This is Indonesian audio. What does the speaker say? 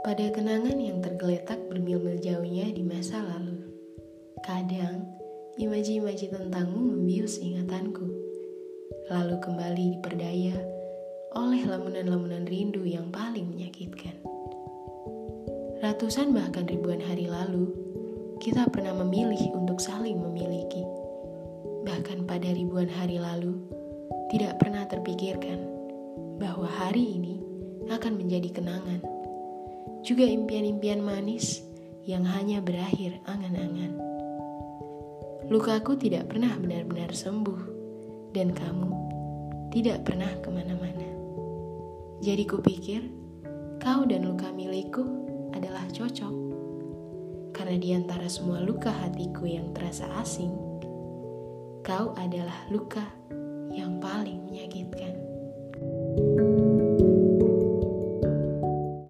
pada kenangan yang tergeletak bermil-mil jauhnya di masa lalu. Kadang, imaji-imaji tentangmu membius ingatanku, lalu kembali diperdaya oleh lamunan-lamunan rindu yang paling menyakitkan. Ratusan bahkan ribuan hari lalu, kita pernah memilih untuk saling memiliki. Bahkan pada ribuan hari lalu, tidak pernah terpikirkan bahwa hari ini akan menjadi kenangan juga impian-impian manis yang hanya berakhir angan-angan. Lukaku tidak pernah benar-benar sembuh, dan kamu tidak pernah ke mana-mana. Jadi kupikir, kau dan luka milikku adalah cocok. Karena di antara semua luka hatiku yang terasa asing, kau adalah luka yang paling menyakitkan.